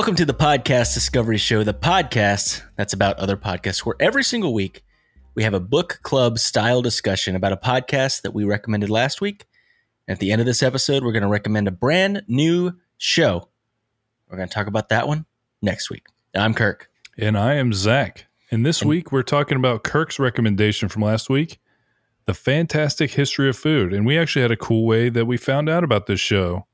Welcome to the Podcast Discovery Show, the podcast that's about other podcasts, where every single week we have a book club style discussion about a podcast that we recommended last week. At the end of this episode, we're going to recommend a brand new show. We're going to talk about that one next week. I'm Kirk. And I am Zach. And this And- week we're talking about Kirk's recommendation from last week, The Fantastic History of Food. And we actually had a cool way that we found out about this show.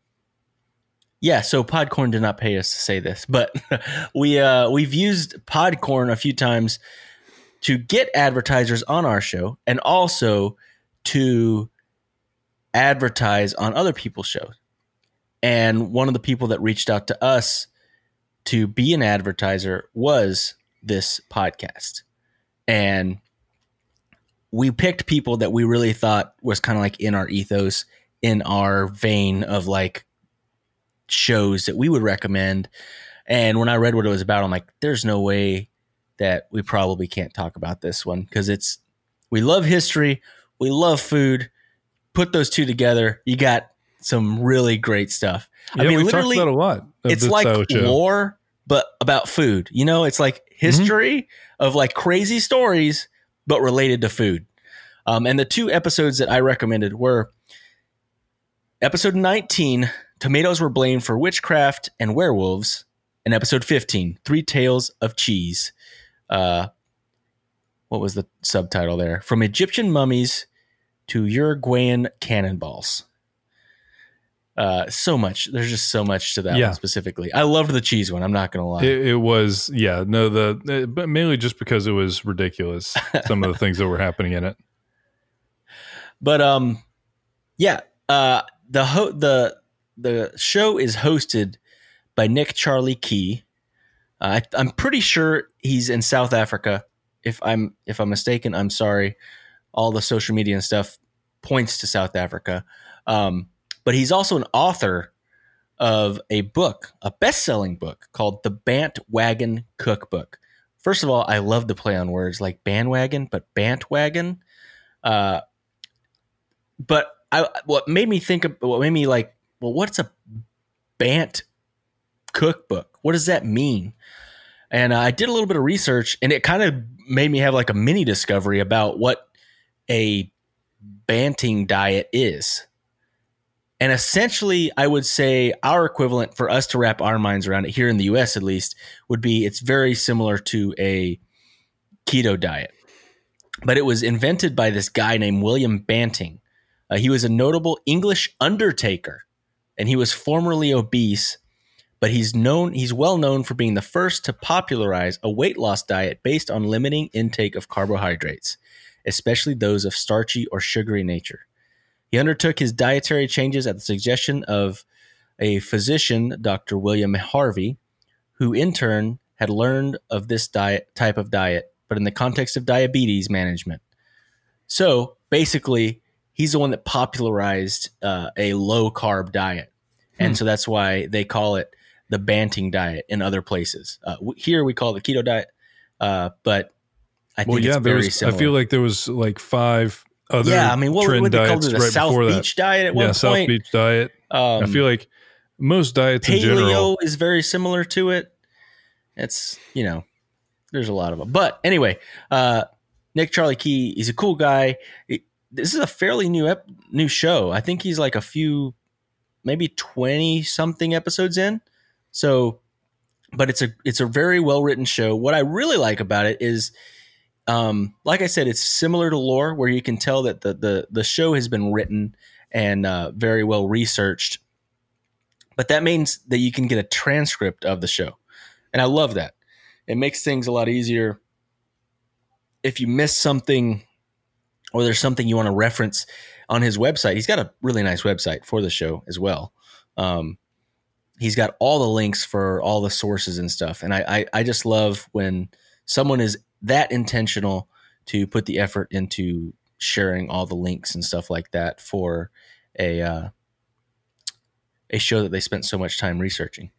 Yeah, so Podcorn did not pay us to say this, but we uh, we've used Podcorn a few times to get advertisers on our show and also to advertise on other people's shows. And one of the people that reached out to us to be an advertiser was this podcast. And we picked people that we really thought was kind of like in our ethos, in our vein of like shows that we would recommend. And when I read what it was about, I'm like, there's no way that we probably can't talk about this one because it's we love history, we love food. Put those two together, you got some really great stuff. Yeah, I mean, literally, a lot. It's like show. lore, but about food. You know, it's like history of like crazy stories, but related to food. Um, and the two episodes that I recommended were episode 19, Tomatoes Were Blamed for Witchcraft and Werewolves, in episode 15, Three Tales of Cheese. Uh, what was the subtitle there? From Egyptian mummies to Uruguayan cannonballs. Uh, so much. There's just so much to that Yeah. one specifically. I loved the cheese one. I'm not gonna lie. It, it was, yeah, no, the, uh, but mainly just because it was ridiculous. some of the things that were happening in it. But um, yeah. Uh, the ho- the the show is hosted by Nick Charlie Key. Uh, I, I'm pretty sure he's in South Africa. If I'm if I'm mistaken, I'm sorry. All the social media and stuff points to South Africa. Um, but he's also an author of a book, a best-selling book called The Bant Wagon Cookbook. First of all, I love the play on words like bandwagon, but Bantwagon. Uh, but I what made me think of what made me like, well, what's a Bant cookbook? What does that mean? And uh, I did a little bit of research, and it kind of made me have like a mini discovery about what a banting diet is. And essentially, I would say our equivalent for us to wrap our minds around it here in the US at least would be it's very similar to a keto diet. But it was invented by this guy named William Banting. Uh, he was a notable English undertaker and he was formerly obese, but he's known he's well known for being the first to popularize a weight loss diet based on limiting intake of carbohydrates, especially those of starchy or sugary nature. He undertook his dietary changes at the suggestion of a physician, Dr. William Harvey, who in turn had learned of this diet type of diet, but in the context of diabetes management. So basically, he's the one that popularized uh, a low carb diet, and Hmm. so that's why they call it the Banting diet in other places. Uh, here we call it the keto diet, uh, but I think Well, yeah, it's there very was, I feel like there was like five other yeah, I mean, what, trend what they called diets it right South before Beach diet at that. one Yeah, South. Beach diet. Um, I feel like most diets in paleo general. is very similar to it. It's you know, there's a lot of them. But anyway, uh, Nick Charlie Key, he's a cool guy. This is a fairly new ep- new show. I think he's like a few, maybe twenty something episodes in. So, but it's a it's a very well written show. What I really like about it is. Um, like I said, it's similar to lore, where you can tell that the the the show has been written and uh, very well researched but that means that you can get a transcript of the show and i love that it makes things a lot easier if you miss something or there's something you want to reference on his website he's got a really nice website for the show as well um, he's got all the links for all the sources and stuff and I, I i just love when someone is that intentional to put the effort into sharing all the links and stuff like that for a uh, a show that they spent so much time researching.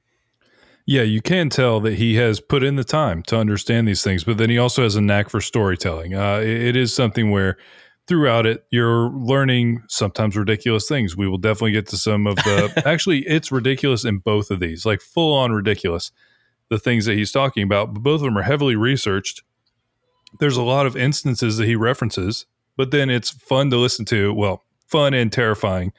Yeah, you can tell that he has put in the time to understand these things, but then he also has a knack for storytelling. Uh, it, it is something where throughout it, you're learning sometimes ridiculous things. We will definitely get to some of the. actually, it's ridiculous in both of these, like full on ridiculous. the things that he's talking about, but both of them are heavily researched. There's a lot of instances that he references, but then it's fun to listen to. Well, fun and terrifying.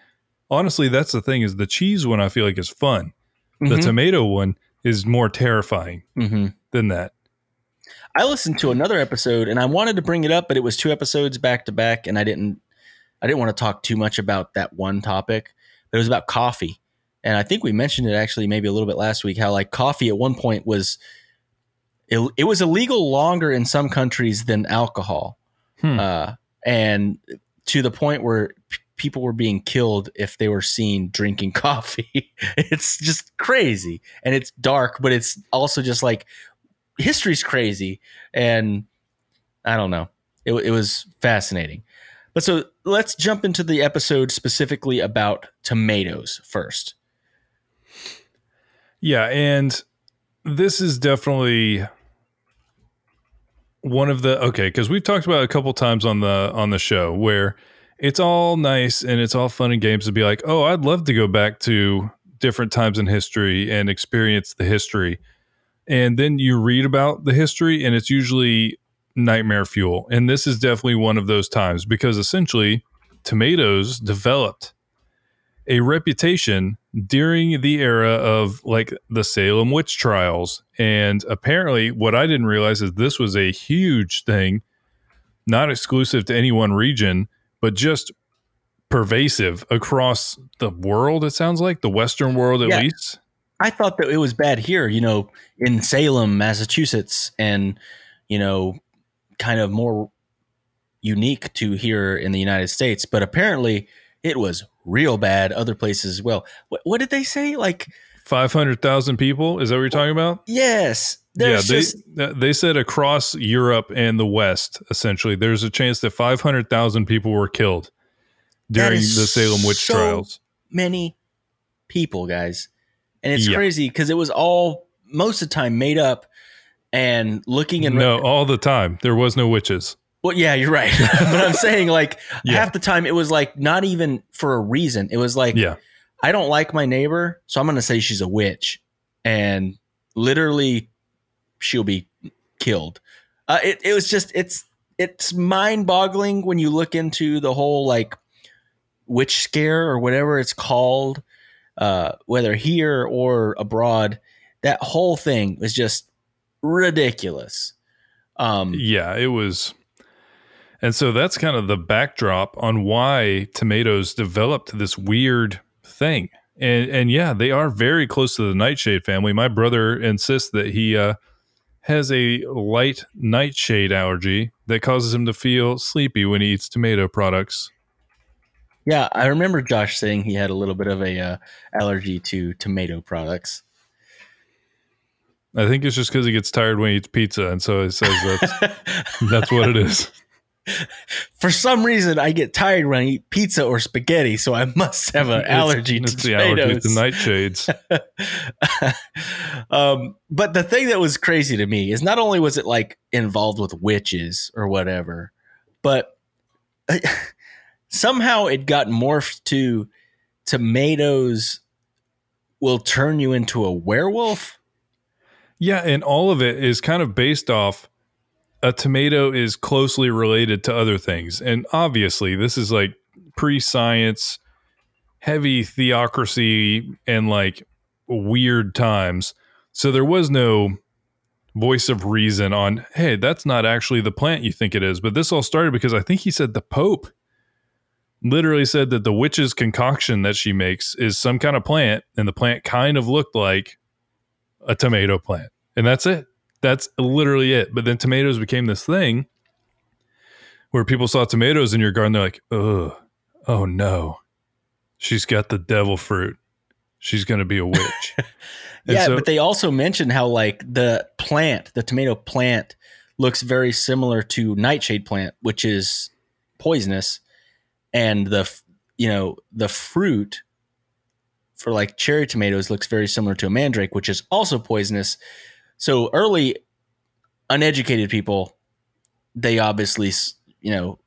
Honestly, that's the thing is the cheese one I feel like is fun. The Mhm. tomato one is more terrifying Mhm. than that. I listened to another episode and I wanted to bring it up, but it was two episodes back to back, and I didn't. I didn't want to talk too much about that one topic. But it was about coffee, and I think we mentioned it actually maybe a little bit last week. How like coffee at one point was, it, it was illegal longer in some countries than alcohol, Hmm. uh, and to the point where p- people were being killed if they were seen drinking coffee. it's just crazy, and it's dark, but it's also just like history's crazy and i don't know. It, it was fascinating. But so let's jump into the episode specifically about tomatoes first. Yeah, and this is definitely one of the okay because we've talked about a couple times on the on the show where it's all nice and it's all fun and games to be like, oh, I'd love to go back to different times in history and experience the history, and then you read about the history and it's usually nightmare fuel, and this is definitely one of those times because essentially tomatoes developed a reputation during the era of like the Salem witch trials. And apparently, what I didn't realize is this was a huge thing, not exclusive to any one region, but just pervasive across the world. It sounds like the Western world, at Yeah. least. I thought that it was bad here you know in salem massachusetts and you know kind of more unique to here in the united states but apparently it was real bad other places as well what, what did they say like 500,000 people. Is that what you're talking about? yes yeah, they, just uh, they said across Europe and the West, essentially, there's a chance that 500,000 people were killed during the Salem witch so trials. many people, guys. And it's Yeah. crazy because it was all most of the time made up and looking and No, all the time. There was no witches. well, yeah, you're right. but I'm saying like Yeah. half the time it was like not even for a reason. It was like Yeah. I don't like my neighbor, so I'm gonna say she's a witch. And literally she'll be killed. Uh, it, it was just it's it's mind boggling when you look into the whole like witch scare or whatever it's called, uh, whether here or abroad. That whole thing was just ridiculous. Um, Yeah, it was. And so that's kind of the backdrop on why tomatoes developed this weird thing. And and yeah, they are very close to the nightshade family. My brother insists that he uh, has a light nightshade allergy that causes him to feel sleepy when he eats tomato products. Yeah, I remember Josh saying he had a little bit of a uh, allergy to tomato products. I think it's just because he gets tired when he eats pizza, and so he says that's that's what it is. For some reason, I get tired when I eat pizza or spaghetti, so I must have an It's- allergy it's to the allergy tomatoes. to nightshades. um, but the thing that was crazy to me is not only was it like involved with witches or whatever, but somehow it got morphed to tomatoes will turn you into a werewolf. Yeah, and all of it is kind of based off a tomato is closely related to other things. And obviously, this is like pre science, heavy theocracy, and like weird times. So there was no voice of reason on, hey, that's not actually the plant you think it is. But this all started because I think he said the Pope literally said that the witch's concoction that she makes is some kind of plant, and the plant kind of looked like a tomato plant. And that's it. That's literally it. But then tomatoes became this thing where people saw tomatoes in your garden. They're like, ugh, oh no, she's got the devil fruit. She's going to be a witch. Yeah, so- but they also mentioned how like the plant, the tomato plant, looks very similar to nightshade plant, which is poisonous, and the you know the fruit for like cherry tomatoes looks very similar to a mandrake, which is also poisonous. So early uneducated people, they obviously you know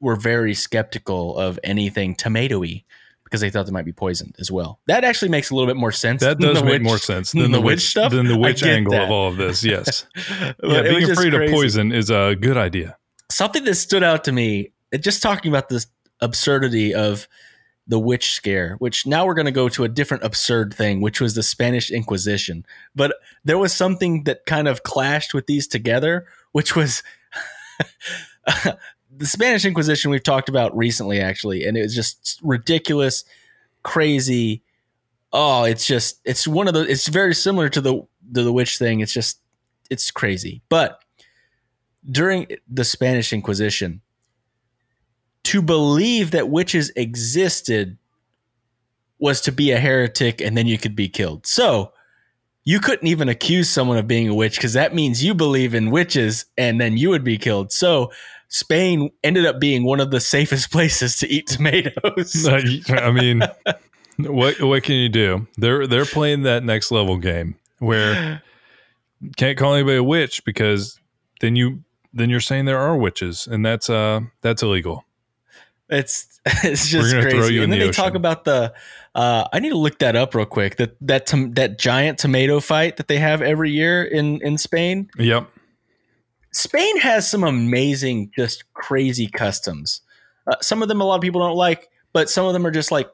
were very skeptical of anything tomatoey because because they thought they might be poisoned as well. That actually makes a little bit more sense. That does make witch- more sense than than the the witch witch stuff. than the witch angle that. of all of this. Yes, yeah, being afraid crazy. of poison is a good idea. Something that stood out to me, just talking about this absurdity of the witch scare, which now we're going to go to a different absurd thing, which was the Spanish Inquisition. But there was something that kind of clashed with these together, which was the Spanish Inquisition we've talked about recently, actually, and it was just ridiculous, crazy. Oh, it's just it's one of the it's very similar to the to the witch thing. It's just it's crazy. But during the Spanish Inquisition, to believe that witches existed was to be a heretic and then you could be killed. So you couldn't even accuse someone of being a witch because that means you believe in witches and then you would be killed. So Spain ended up being one of the safest places to eat tomatoes. I mean, what what can you do? They're they're playing that next level game where can't call anybody a witch because then you then you're saying there are witches and that's uh that's illegal. It's it's just crazy. throw you in and then the they talk about the. Uh, I need to look that up real quick. That that tom- that giant tomato fight that they have every year in in Spain. Yep. Spain has some amazing, just crazy customs. Uh, some of them a lot of people don't like, but some of them are just like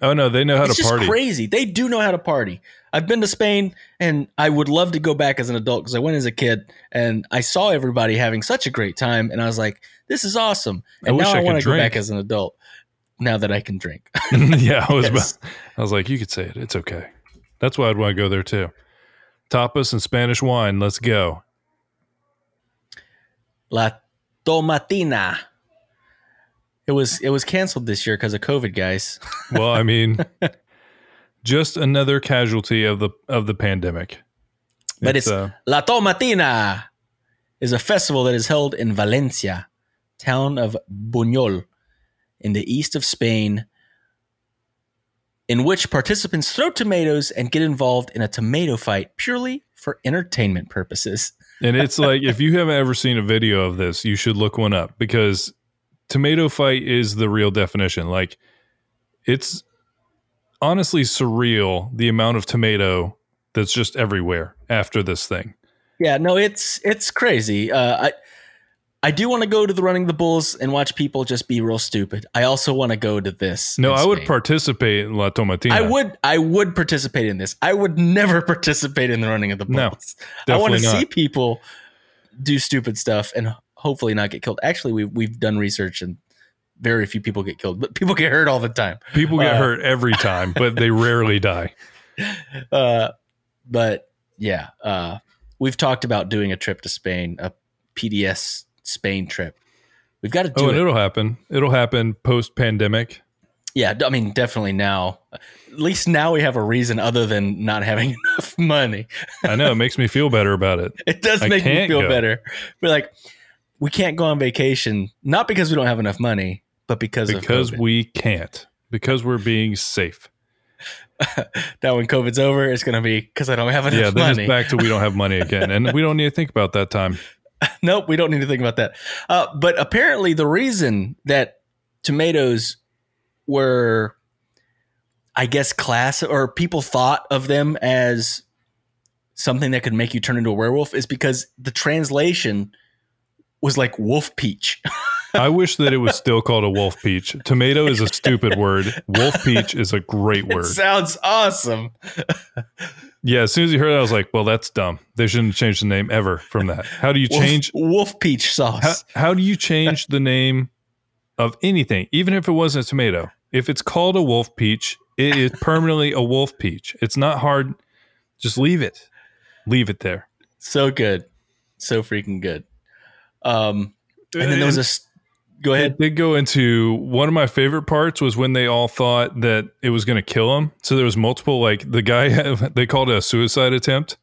Oh no, they know how it's to just party. crazy. They do know how to party. I've been to Spain, and I would love to go back as an adult because I went as a kid and I saw everybody having such a great time, and I was like, "This is awesome." I And wish now I I, could want to go back as an adult. Now that I can drink, yeah, I was Yes. about, I was like, you could say it. It's okay. That's why I'd want to go there too. Tapas and Spanish wine. Let's go. La Tomatina. It was it was canceled this year because of COVID, guys. Well, I mean, just another casualty of the of the pandemic. But it's- uh, La Tomatina is a festival that is held in Valencia, town of Buñol, in the east of Spain, in which participants throw tomatoes and get involved in a tomato fight purely for entertainment purposes. and it's like if you haven't ever seen a video of this, you should look one up because tomato fight is the real definition. Like it's honestly surreal the amount of tomato that's just everywhere after this thing. Yeah, no, it's it's crazy. Uh, I I do want to go to the running of the bulls and watch people just be real stupid. I also want to go to this. No, I would participate in La Tomatina. I would I would participate in this. I would never participate in the running of the No, bulls. I want to see people do stupid stuff and hopefully not get killed. Actually, we've we've done research and very few people get killed, but people get hurt all the time. People get Uh, hurt every time, but they rarely die. Uh, but yeah, uh, we've talked about doing a trip to Spain, a PDS Spain trip. We've got to do Oh, and it. it'll happen. It'll happen post pandemic. Yeah, I mean, definitely now. At least now we have a reason other than not having enough money. I know it makes me feel better about it. It does I make me feel go. better. We're like, we can't go on vacation, not because we don't have enough money, but because, Because we can't. Because we're being safe. now when COVID's over, it's going to be because I don't have enough Yeah, money. it's back to we don't have money again. And we don't need to think about that time. nope, we don't need to think about that. Uh, but apparently, the reason that tomatoes were, I guess, class or people thought of them as something that could make you turn into a werewolf is because the translation was like wolf peach. I wish that it was still called a wolf peach. Tomato is a stupid word. Wolf peach is a great it word. sounds awesome. Yeah, as soon as you heard that, I was like, well, that's dumb. They shouldn't change the name ever from that. How do you Wolf- change wolf, peach sauce? how, how do you change the name of anything, even if it wasn't a tomato? If it's called a wolf peach, it is permanently a wolf peach. It's not hard. Just leave it. Leave it there. so good, so freaking good. Um, and then there was a. Go ahead. It did go into one of my favorite parts was when they all thought that it was going to kill him. So there was multiple like the guy they called it a suicide attempt,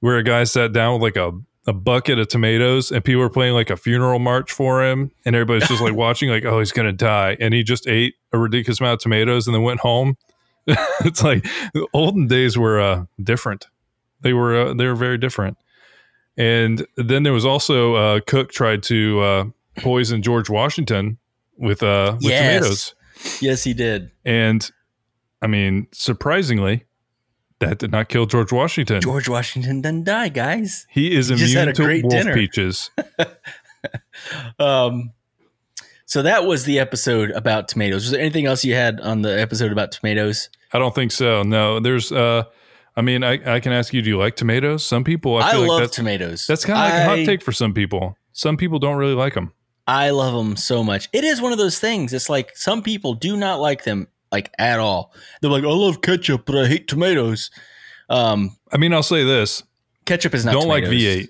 where a guy sat down with like a a bucket of tomatoes and people were playing like a funeral march for him and everybody's just like watching like oh he's going to die and he just ate a ridiculous amount of tomatoes and then went home. it's like the olden days were uh, different. They were uh, they were very different. And then there was also uh, Cook tried to uh, poison George Washington with uh with Yes. tomatoes. Yes, he did. And I mean, surprisingly, that did not kill George Washington. George Washington didn't die, guys. he is he immune a to great wolf dinner. peaches. Um, so that was the episode about tomatoes. Was there anything else you had on the episode about tomatoes? I don't think so. No, there's. uh I mean, I, I can ask you, do you like tomatoes? Some people, I I, feel like love that's tomatoes. that's kind of like a I- hot take for some people. Some people don't really like them. I love them so much. It is one of those things. It's like some people do not like them like at all. They're like, I love ketchup, but I hate tomatoes. Um, I mean, I'll say this: ketchup is not. don't like. V8.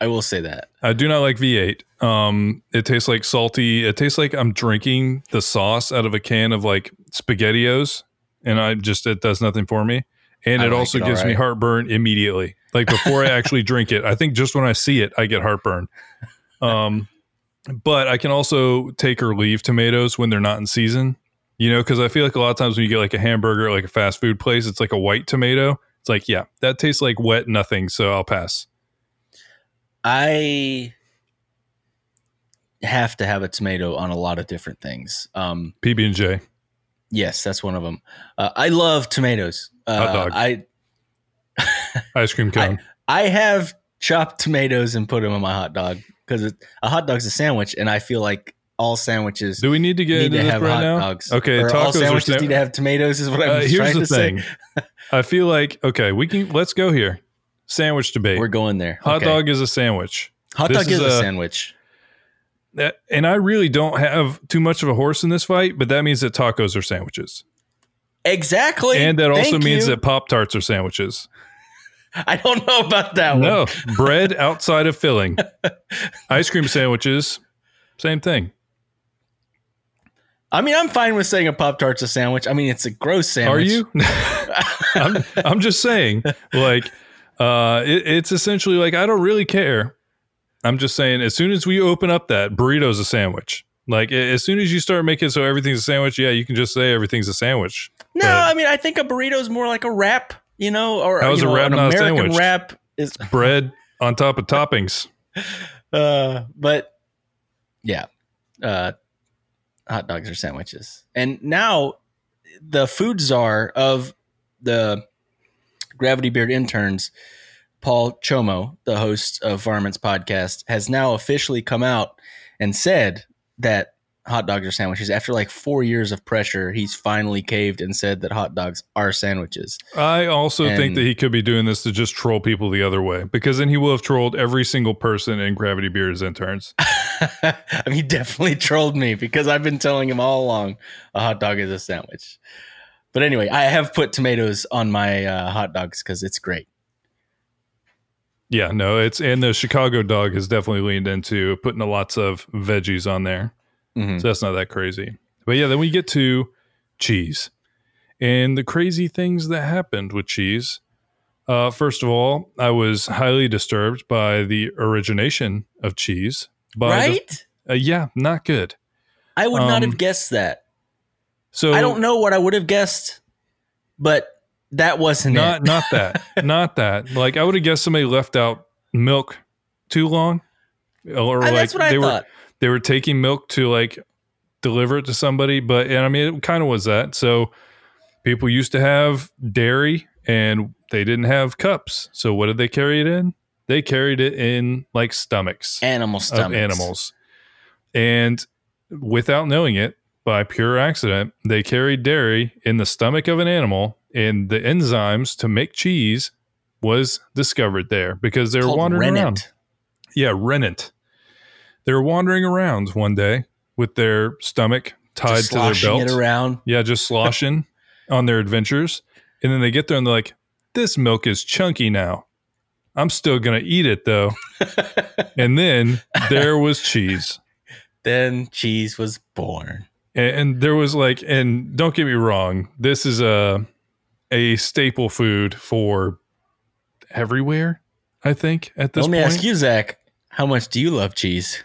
I will say that. I do not like V8. Um, it tastes like salty. It tastes like I'm drinking the sauce out of a can of like SpaghettiOs, and I just it does nothing for me. And I it like also it gives me heartburn immediately. Like before I actually drink it, I think just when I see it, I get heartburn. Um, but I can also take or leave tomatoes when they're not in season. You know, because I feel like a lot of times when you get like a hamburger, at, like a fast food place, it's like a white tomato. It's like, yeah, that tastes like wet nothing, so I'll pass. I have to have a tomato on a lot of different things. Um, PB and J. yes, that's one of them. Uh, I love tomatoes. Uh, Hot dog. I Ice cream cone. I have chopped tomatoes and put them on my hot dog because a hot dog's a sandwich, and I feel like all sandwiches Do we need to get need into to this have right hot now? dogs. Okay, or all tacos are sandwiches sa- need to have tomatoes. Is what I'm Uh, here's trying the to thing. say. I feel like okay, we can let's go here. Sandwich debate. We're going there. Hot Okay. dog is a sandwich. Hot this dog is is, a, a- sandwich. That- And I really don't have too much of a horse in this fight, but that means that tacos are sandwiches. Exactly. and that also Thank means you. that Pop Tarts are sandwiches. I don't know about that one. No, bread outside of filling. Ice cream sandwiches, same thing. I mean, I'm fine with saying a Pop Tart's a sandwich. I mean, it's a gross sandwich. Are you? I'm, I'm just saying, like, uh, it, it's essentially like I don't really care. I'm just saying, as soon as we open up that burrito's a sandwich. Like, as soon as you start making it so everything's a sandwich, yeah, you can just say everything's a sandwich. no, But- I mean, I think a burrito is more like a wrap, you know, or How is you a know, wrap an not a American sandwich? wrap is. Bread on top of toppings. Uh, but yeah, uh, hot dogs are sandwiches, and now the food czar of the Gravity Beard interns, Paul Chomo, the host of Varmints podcast, has now officially come out and said that hot dogs are sandwiches. After like four years of pressure, he's finally caved and said that hot dogs are sandwiches. I also think that he could be doing this to just troll people the other way because then he will have trolled every single person in Gravity Beard's interns. I mean, he definitely trolled me because I've been telling him all along a hot dog is a sandwich. But anyway, I have put tomatoes on my uh, hot dogs because it's great. Yeah, no, it's and the Chicago dog has definitely leaned into putting lots of veggies on there. Mhm. So that's not that crazy. But yeah, then we get to cheese and the crazy things that happened with cheese. Uh, first of all, I was highly disturbed by the origination of cheese. By the- Right? uh, yeah, not good. I would not Um, have guessed that. So I don't know what I would have guessed, but that wasn't not it. not that not that like i would have guessed somebody left out milk too long or I- like that's what I they were thought. They were taking milk to like deliver it to somebody but and i mean it kind of was that. So people used to have dairy and they didn't have cups. So what did they carry it in? They carried it in like stomachs. Animal stomachs. animals. And without knowing it by pure accident they carried dairy in the stomach of an animal and the enzymes to make cheese was discovered there because they were wandering rennet. around. Yeah rennet they were wandering around one day with their stomach tied Just to their belt it around. yeah just sloshing on their adventures and then they get there and they're like this milk is chunky now i'm still gonna eat it though and then there was cheese then cheese was born. and, and there was like and don't get me wrong this is a a staple food for everywhere i think at this Let me point ask you, Zach, how much do you love cheese?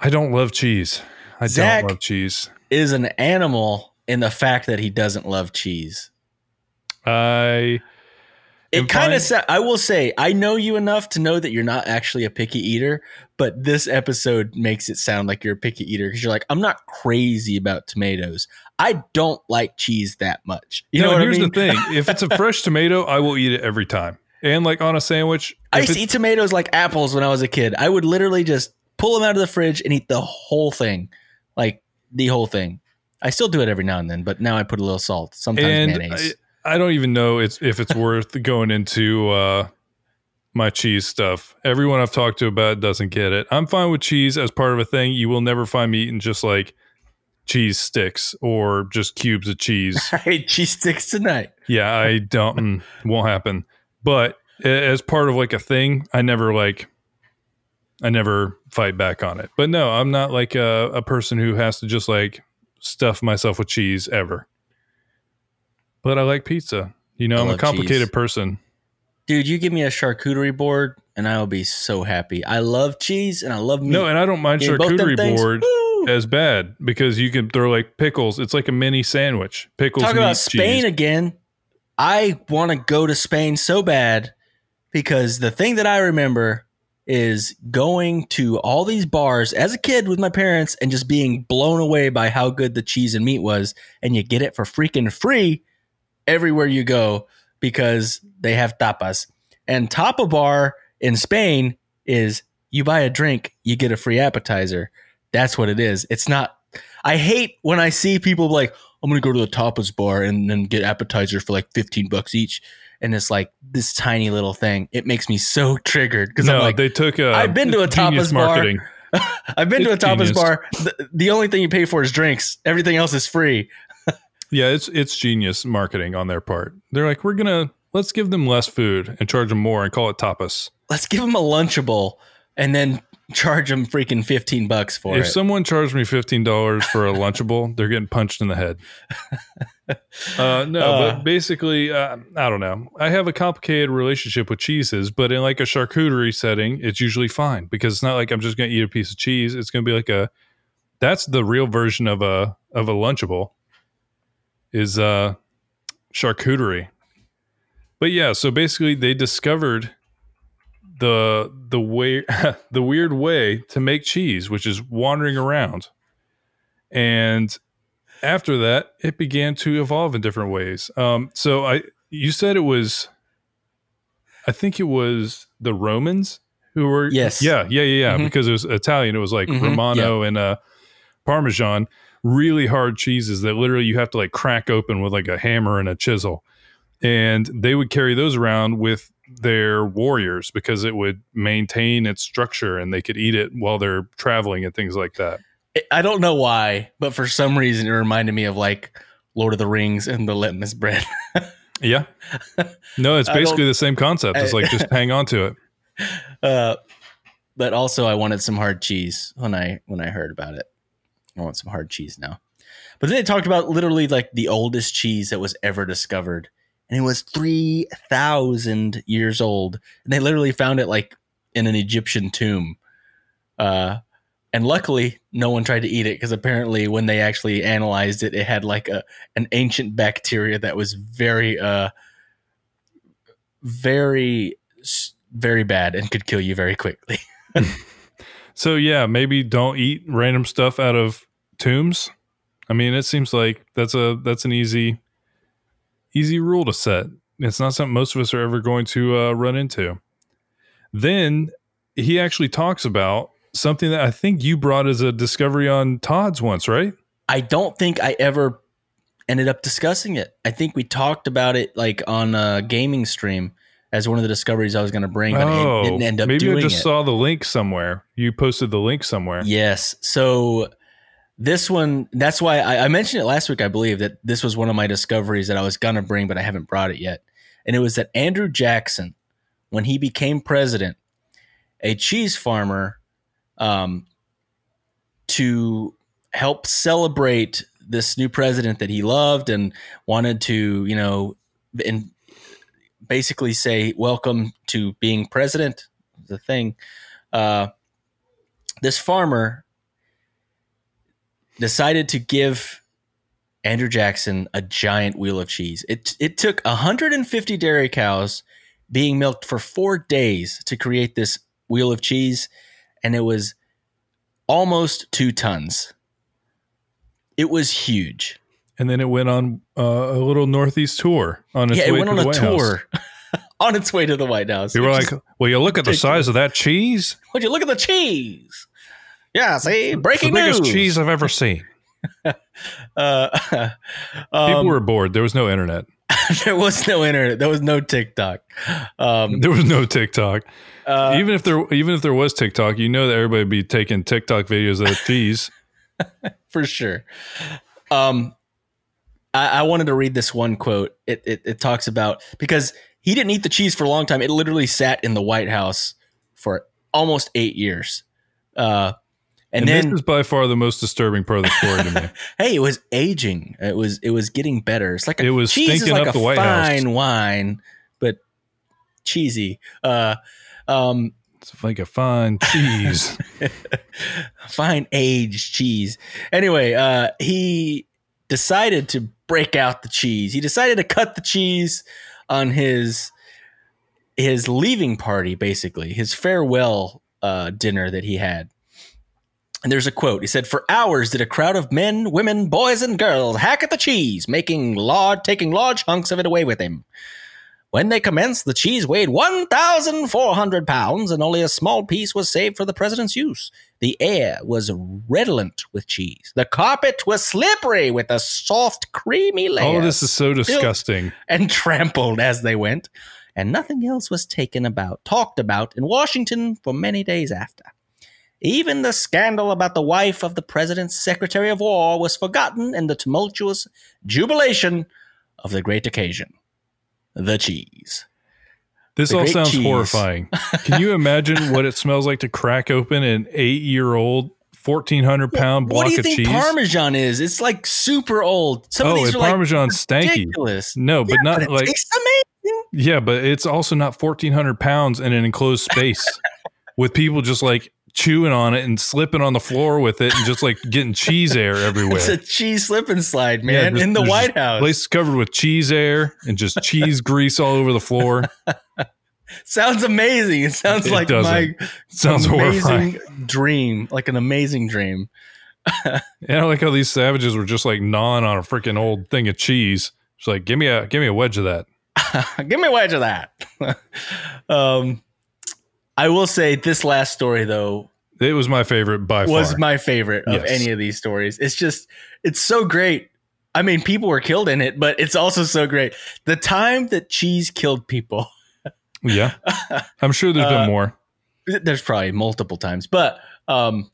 I don't love cheese i Zach- don't love cheese Is an animal in the fact that he doesn't love cheese. i It kind of. Sa- I will say, I know you enough to know that you're not actually a picky eater, but this episode makes it sound like you're a picky eater because you're like, I'm not crazy about tomatoes. I don't like cheese that much. You no, know here's I mean? the thing: if it's a fresh tomato, I will eat it every time. And like on a sandwich, I used to eat tomatoes like apples when I was a kid. I would literally just pull them out of the fridge and eat the whole thing, like the whole thing. I still do it every now and then, but now I put a little salt, sometimes and mayonnaise. I, I don't even know it's, if it's worth going into uh, my cheese stuff. Everyone I've talked to about doesn't get it. I'm fine with cheese as part of a thing. You will never find me eating just like cheese sticks or just cubes of cheese. I ate cheese sticks tonight. yeah, I don't mm, won't happen. But as part of like a thing, I never like I never fight back on it. But no, I'm not like a, a person who has to just like stuff myself with cheese ever. But I like pizza. You know, I I'm a complicated cheese. person. Dude, you give me a charcuterie board and I will be so happy. I love cheese and I love meat. No, and I don't mind Give me both them charcuterie board Woo! as bad because you can throw like pickles. It's like a mini sandwich. Pickles. Talk about Spain cheese. again. I want to go to Spain so bad because the thing that I remember is going to all these bars as a kid with my parents and just being blown away by how good the cheese and meat was. And you get it for freaking free everywhere you go because they have tapas. And tapa bar in Spain is you buy a drink, you get a free appetizer. That's what it is. It's not. I hate when I see people like, I'm gonna go to the tapas bar and then get appetizer for like 15 bucks each, and it's like this tiny little thing. It makes me so triggered because No, I'm like, they took a. I've been to a tapas bar. I've been to a tapas genius. bar. The, the only thing you pay for is drinks. Everything else is free. Yeah, it's it's genius marketing on their part. They're like, we're gonna let's give them less food and charge them more and call it tapas. Let's give them a lunchable and then charge them freaking 15 bucks for if it. If someone charged me fifteen dollars for a lunchable, they're getting punched in the head. Uh, no, Uh. but basically, uh, I don't know. I have a complicated relationship with cheeses, but in like a charcuterie setting, it's usually fine because it's not like I'm just going to eat a piece of cheese. It's going to be like a that's the real version of a of a lunchable is uh charcuterie. But yeah, so basically they discovered the the way the weird way to make cheese, which is wandering around. And after that, it began to evolve in different ways. Um, so I, you said it was, I think it was the Romans who were, Yes. yeah, yeah, yeah, yeah, Mhm. because it was Italian. It was like Mhm, Romano and uh, Parmesan, really hard cheeses that literally you have to like crack open with like a hammer and a chisel, and they would carry those around with their warriors because it would maintain its structure and they could eat it while they're traveling and things like that. I don't know why, but for some reason it reminded me of like Lord of the Rings and the lembas bread. Yeah. No, it's basically the same concept. It's like just hang on to it. Uh, but also I wanted some hard cheese when I when I heard about it. I want some hard cheese now. But then they talked about literally like the oldest cheese that was ever discovered, and it was three thousand years old. And they literally found it like in an Egyptian tomb. Uh, and luckily, no one tried to eat it because apparently, when they actually analyzed it, it had like a an ancient bacteria that was very uh very very bad and could kill you very quickly. So yeah, maybe don't eat random stuff out of tombs. I mean, it seems like that's a that's an easy easy rule to set. It's not something most of us are ever going to uh, run into. Then he actually talks about something that I think you brought as a discovery on Todd's once, right? I don't think I ever ended up discussing it. I think we talked about it like on a gaming stream as one of the discoveries I was going to bring, but I didn't oh, end up Oh, maybe I just it. saw the link somewhere. You posted the link somewhere. Yes. So this one, that's why I, I mentioned it last week, I believe, that this was one of my discoveries that I was going to bring, but I haven't brought it yet. And it was that Andrew Jackson, when he became president, a cheese farmer, um, to help celebrate this new president that he loved and wanted to, you know, and basically say, welcome to being president, the thing. Uh, this farmer decided to give Andrew Jackson a giant wheel of cheese. It it took 150 dairy cows being milked for four days to create this wheel of cheese, and it was almost two tons. It was huge. And then it went on uh, a little northeast tour on its yeah, it way went to on the a White House. tour on its way to the White House. You were like, "Well, you look at the size of that cheese. would you look at the cheese? Yeah, see, breaking the biggest cheese I've ever seen." Uh, People um, were bored. There was no internet. there was no internet. There was no TikTok. Um, There was no TikTok. Uh, even if there, even if there was TikTok, you know that everybody would be taking TikTok videos of the cheese. for sure. Um, I, I wanted to read this one quote. It, it it talks about because he didn't eat the cheese for a long time. It literally sat in the White House for almost eight years. Uh, and, And, then this is by far the most disturbing part of the story to me. hey, it was aging. It was it was getting better. It's like a, It was cheese is stinking like up a the White House. fine wine, but cheesy. Uh, um, It's like a fine cheese. fine aged cheese. Anyway, uh, he decided to break out the cheese. He decided to cut the cheese on his his leaving party, basically his farewell uh, dinner that he had. And there's a quote. He said, "For hours did a crowd of men, women, boys, and girls hack at the cheese, making large, taking large hunks of it away with him." When they commenced, the cheese weighed 1,400 pounds, and only a small piece was saved for the president's use. The air was redolent with cheese. The carpet was slippery with a soft, creamy layer. All of this is so disgusting. and trampled as they went, and nothing else was taken about, talked about in Washington for many days after. Even the scandal about the wife of the president's secretary of war was forgotten in the tumultuous jubilation of the great occasion. The cheese. This The all sounds cheese. horrifying. Can you imagine what it smells like to crack open an eight-year-old, fourteen hundred pound block what do you of think cheese? Parmesan is? It's like super old. Some of oh, these and are like stanky. ridiculous. No, but Yeah, not but like yeah, but it's also not fourteen hundred pounds in an enclosed space with people just like chewing on it and slipping on the floor with it and just like getting cheese air everywhere. It's a cheese slip and slide, Yeah, man, just- in the White House. Place covered with cheese air and just cheese grease all over the floor. Sounds amazing. It sounds It like doesn't. my Sounds amazing horrifying. dream, like an amazing dream. And I like how these savages were just like gnawing on a freaking old thing of cheese. It's like, give me a give me a wedge of that. Give me a wedge of that. um, I will say this last story though It was my favorite by far was far. my favorite of Yes. any of these stories. It's just it's so great. I mean, people were killed in it, but it's also so great. The time that cheese killed people. yeah, I'm sure there's been more. there's probably multiple times, but um,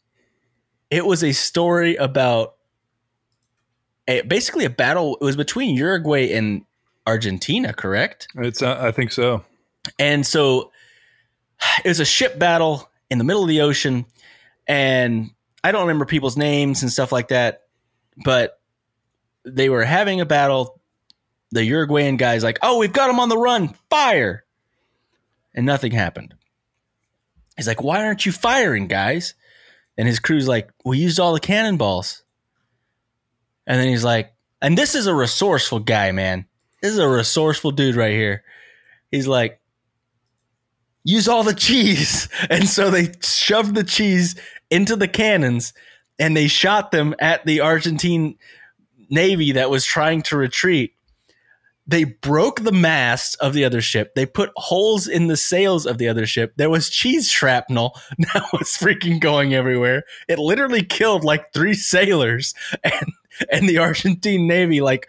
it was a story about a, basically a battle. It was between Uruguay and Argentina, correct? It's uh, I think so. And so it was a ship battle in the middle of the ocean, and I don't remember people's names and stuff like that, but they were having a battle. The Uruguayan guy's like, "Oh, we've got him on the run! Fire!" And nothing happened. He's like, "Why aren't you firing, guys?" And his crew's like, "We used all the cannonballs." And then he's like, "And this is a resourceful guy, man. This is a resourceful dude right here." He's like, use all the cheese. And so they shoved the cheese into the cannons and they shot them at the Argentine Navy that was trying to retreat. They broke the mast of the other ship. They put holes in the sails of the other ship. There was cheese shrapnel that was freaking going everywhere. It literally killed like three sailors, and and the Argentine Navy like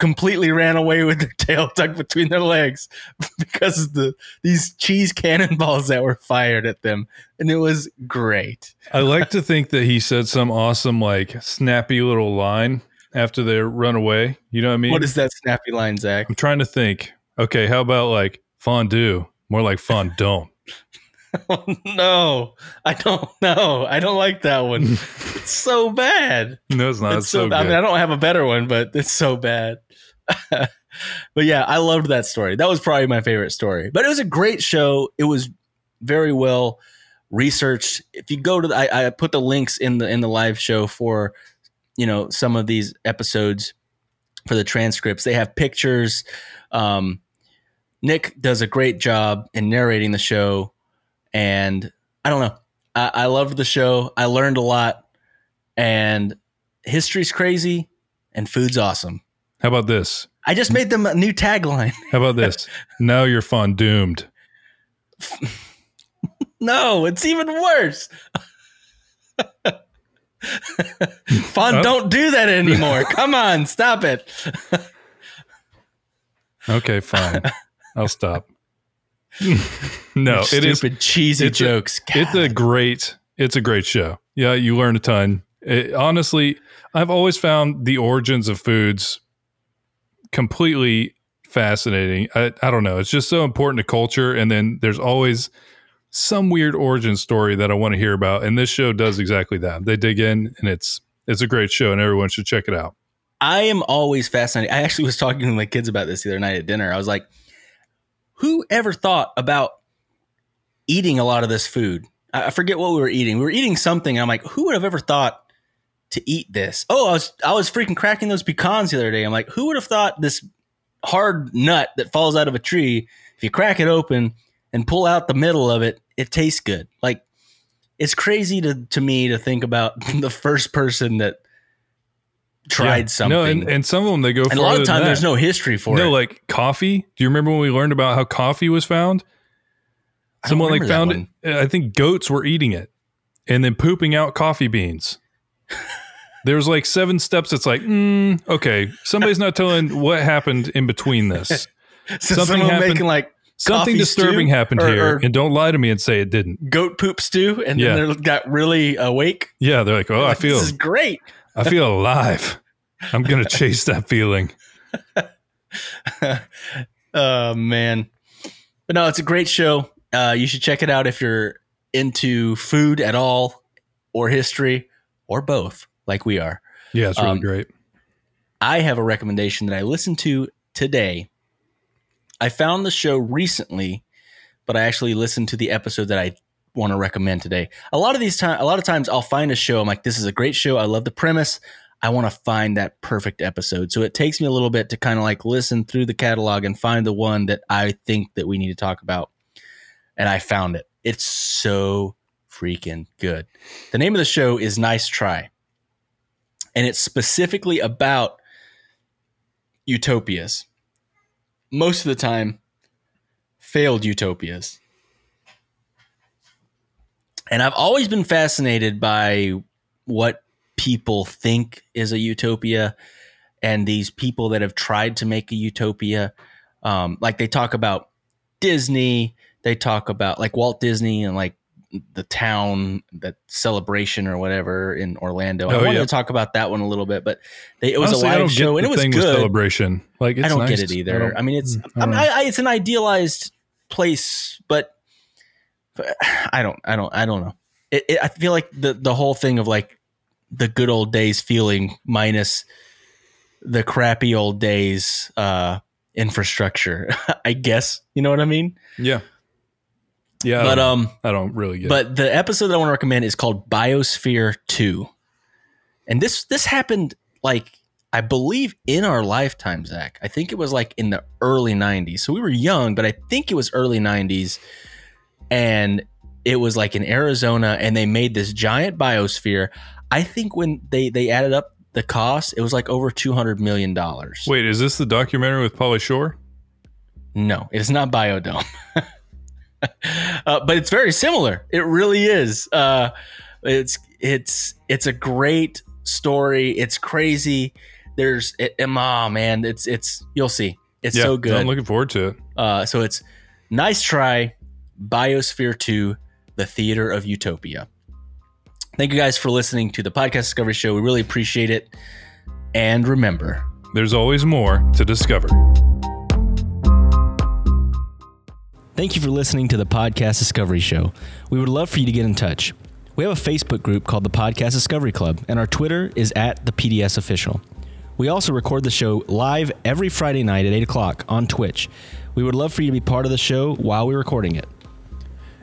completely ran away with their tail tucked between their legs because of the these cheese cannonballs that were fired at them, and it was great. I like to think that he said some awesome like snappy little line after they run away. You know what I mean? What is that snappy line, Zach? I'm trying to think. Okay, how about like fondue? More like fondant. Oh, no, I don't know. I don't like that one. it's so bad. no, it's not. it's It's so, so. I good. mean, I don't have a better one, but it's so bad. but yeah, I loved that story. That was probably my favorite story. But it was a great show. It was very well researched. If you go to, the, I, I put the links in the in the live show for, you know, some of these episodes for the transcripts. They have pictures. Um, Nick does a great job in narrating the show, and I don't know. I, I loved the show. I learned a lot, and history's crazy, and food's awesome. How about this? I just made them a new tagline. How about this? now you're fun doomed. no, it's even worse. Fun, Oh. don't do that anymore. Come on, stop it. Okay, fine. I'll stop. no, it is. stupid cheesy it's a- jokes. It's a great. It's a great show. Yeah, you learn a ton. It- honestly, I've always found the origins of foods completely fascinating. I, I don't know. It's just so important to culture, and then there's always some weird origin story that I want to hear about. And this show does exactly that. They dig in, and it's it's a great show, and everyone should check it out. I am always fascinated. I actually was talking to my kids about this the other night at dinner. I was like, who ever thought about eating a lot of this food? I forget what we were eating. We were eating something. I'm like, who would have ever thought to eat this? Oh, I was I was freaking cracking those pecans the other day. I'm like, who would have thought this hard nut that falls out of a tree, if you crack it open and pull out the middle of it, it tastes good. Like it's crazy to to me to think about the first person that tried Yeah. something. No, and, and some of them they go. And a lot of than time, there's no history for no, it. No, like coffee. Do you remember when we learned about how coffee was found? Someone like found it. I think goats were eating it and then pooping out coffee beans. There's like seven steps. It's like, mm, okay, somebody's not telling what happened in between this. So something happened- making like Something disturbing happened Or- here, or- and don't lie to me and say it didn't. goat poop stew, and Yeah. then they got really awake. Yeah, they're like, oh, I feel, this is great. I feel alive. I'm gonna chase that feeling. oh man, but no, it's a great show. Uh, you should check it out if you're into food at all, or history, or both, like we are. Yeah, it's really Um, great. I have a recommendation that I listened to today. I found the show recently, but I actually listened to the episode that I want to recommend today. A lot of these time, a lot of times, I'll find a show. I'm like, this is a great show. I love the premise. I want to find that perfect episode. So it takes me a little bit to kind of like listen through the catalog and find the one that I think that we need to talk about. And I found it. It's so freaking good. The name of the show is Nice Try. And it's specifically about utopias. Most of the time, failed utopias. And I've always been fascinated by what people think is a utopia and these people that have tried to make a utopia. Um, like they talk about Disney, they talk about like Walt Disney and like the town, that celebration or whatever in Orlando. I Oh, wanted yeah. to talk about that one a little bit, but they, it was Honestly, a I live show and it was good. celebration. Like, it's I don't nice. get it either. don't- I, mean, it's mm, I I mean, I. I, it's an idealized place, but I don't, I don't, I don't know. It, it, I feel like the the whole thing of like the good old days feeling minus the crappy old days uh, infrastructure. I guess you know what I mean. yeah, yeah. But don't, um, I don't really get. it. but the episode that I want to recommend is called Biosphere 2. And this this happened like I believe in our lifetime, Zach. I think it was like in the early 90s. So we were young, but I think it was early 90s. And it was like in Arizona and they made this giant biosphere. I think when they they added up the cost, it was like over 200 million dollars. Wait, is this the documentary with Pauly Shore? No, it is not Biodome. uh, but it's very similar. It really is. Uh, it's it's it's a great story. It's crazy. There's it, um, oh man, it's it's you'll see. It's yeah, so good. I'm looking forward to it. Uh, so it's nice try. Biosphere Two, the Theater of Utopia. Thank you guys for listening to the podcast Discovery Show. We really appreciate it. And remember, There's always more to discover. Thank you for listening to the Podcast Discovery Show. We would love for you to get in touch. We have a Facebook group called the Podcast Discovery Club, and our Twitter is at the PDS Official. We also record the show live every Friday night at 8 o'clock on Twitch. We would love for you to be part of the show while we're recording it.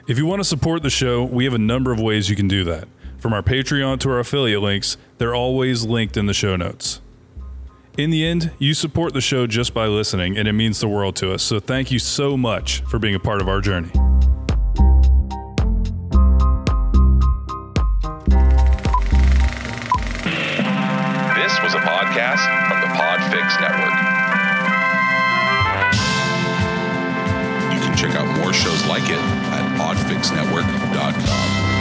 If you want to support the show, we have a number of ways you can do that. From our Patreon to our affiliate links, they're always linked in the show notes. In the end, you support the show just by listening, and it means the world to us. So thank you so much for being a part of our journey. This was a podcast from the Podfix Network. You can check out more shows like it oddfixnetwork.com.